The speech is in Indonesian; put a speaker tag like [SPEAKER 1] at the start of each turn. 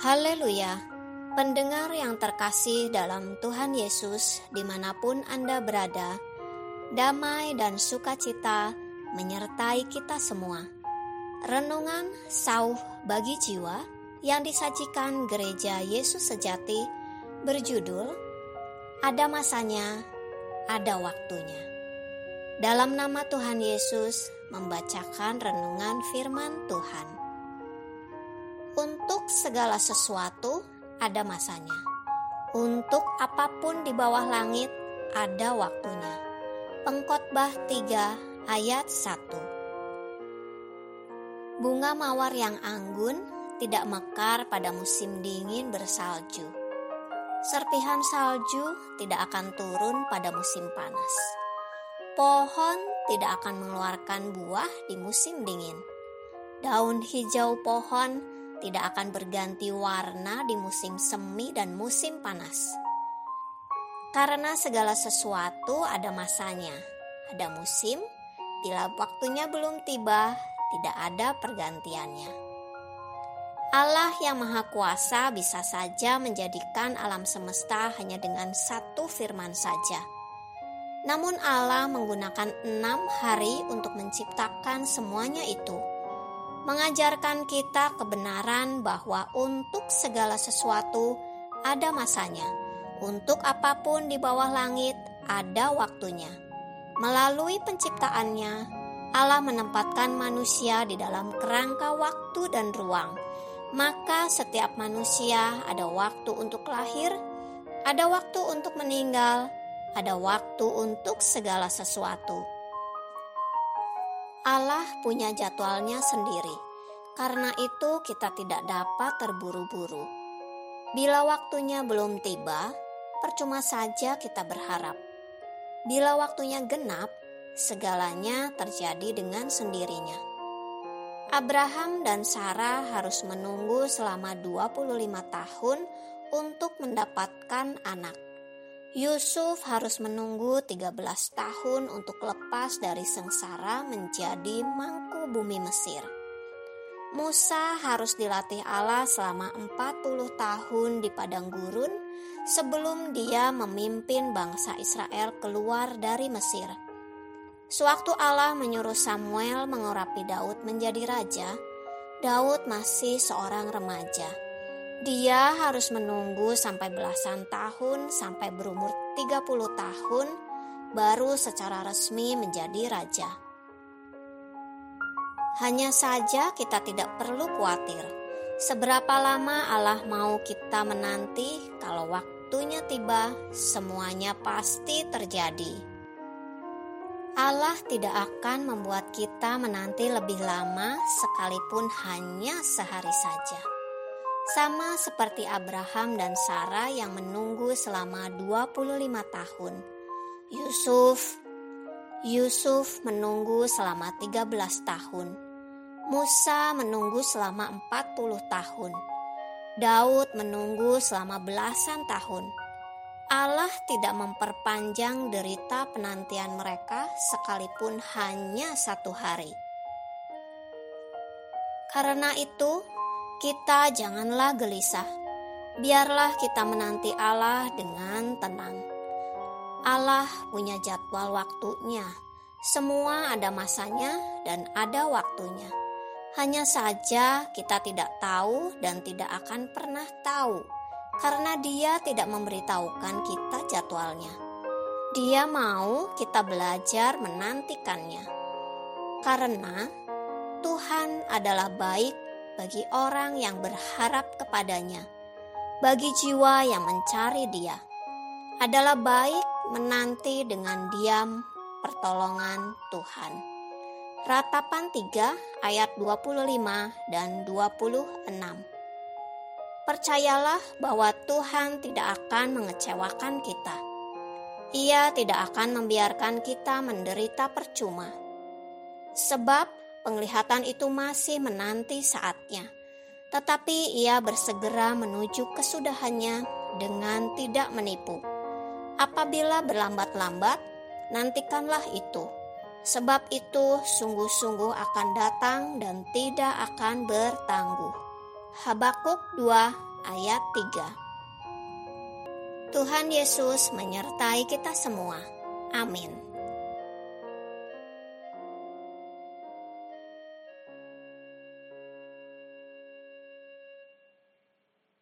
[SPEAKER 1] Haleluya, pendengar yang terkasih dalam Tuhan Yesus di mana pun Anda berada, damai dan sukacita menyertai kita semua. Renungan sauh bagi jiwa yang disajikan gereja Yesus sejati berjudul Ada Masanya, Ada Waktunya. Dalam nama Tuhan Yesus membacakan renungan firman Tuhan. Untuk segala sesuatu ada masanya. Untuk apa pun di bawah langit ada waktunya. Pengkhotbah 3 ayat 1. Bunga mawar yang anggun tidak mekar pada musim dingin bersalju. Serpihan salju tidak akan turun pada musim panas. Pohon tidak akan mengeluarkan buah di musim dingin. Daun hijau pohon tidak akan berganti warna di musim semi dan musim panas. Karena segala sesuatu ada masanya, ada musim, bila waktunya belum tiba, tidak ada pergantiannya. Allah yang Maha Kuasa bisa saja menjadikan alam semesta hanya dengan satu firman saja namun Allah menggunakan enam hari untuk menciptakan semuanya itu. Mengajarkan kita kebenaran bahwa untuk segala sesuatu ada masanya. Untuk apa pun di bawah langit ada waktunya. Melalui penciptaannya, Allah menempatkan manusia di dalam kerangka waktu dan ruang. Maka setiap manusia ada waktu untuk lahir, ada waktu untuk meninggal, ada waktu untuk segala sesuatu. Allah punya jadwalnya sendiri, karena itu kita tidak dapat terburu-buru. Bila waktunya belum tiba, percuma saja kita berharap. Bila waktunya genap, segalanya terjadi dengan sendirinya. Abraham dan Sarah harus menunggu selama 25 tahun untuk mendapatkan anak. Yusuf harus menunggu 13 tahun untuk lepas dari sengsara menjadi mangku bumi Mesir. Musa harus dilatih Allah selama 40 tahun di padang gurun sebelum dia memimpin bangsa Israel keluar dari Mesir. Sewaktu Allah menyuruh Samuel mengurapi Daud menjadi raja, Daud masih seorang remaja dia harus menunggu sampai belasan tahun sampai berumur 30 tahun baru secara resmi menjadi raja. Hanya saja kita tidak perlu khawatir. Seberapa lama Allah mau kita menanti kalau waktunya tiba semuanya pasti terjadi. Allah tidak akan membuat kita menanti lebih lama sekalipun hanya sehari saja. Sama seperti Abraham dan Sarah yang menunggu selama 25 tahun. Yusuf Yusuf menunggu selama 13 tahun. Musa menunggu selama 40 tahun. Daud menunggu selama belasan tahun. Allah tidak memperpanjang derita penantian mereka sekalipun hanya satu hari. Karena itu, kita janganlah gelisah. Biarlah kita menanti Allah dengan tenang. Allah punya jadwal waktunya. Semua ada masanya dan ada waktunya. Hanya saja kita tidak tahu dan tidak akan pernah tahu karena Dia tidak memberitahukan kita jadwalnya. Dia mau kita belajar menantikannya. Karena Tuhan adalah baik bagi orang yang berharap kepadanya, bagi jiwa yang mencari Dia. Adalah baik menanti dengan diam pertolongan Tuhan. Ratapan 3 ayat 25 dan 26. Percayalah bahwa Tuhan tidak akan mengecewakan kita. Ia tidak akan membiarkan kita menderita percuma. Sebab penglihatan itu masih menanti saatnya, tetapi ia bersegera menuju kesudahannya dengan tidak menipu. Apabila berlambat-lambat, nantikanlah itu, sebab itu sungguh-sungguh akan datang dan tidak akan bertangguh. Habakuk 2 ayat 3. Tuhan Yesus menyertai kita semua. Amin.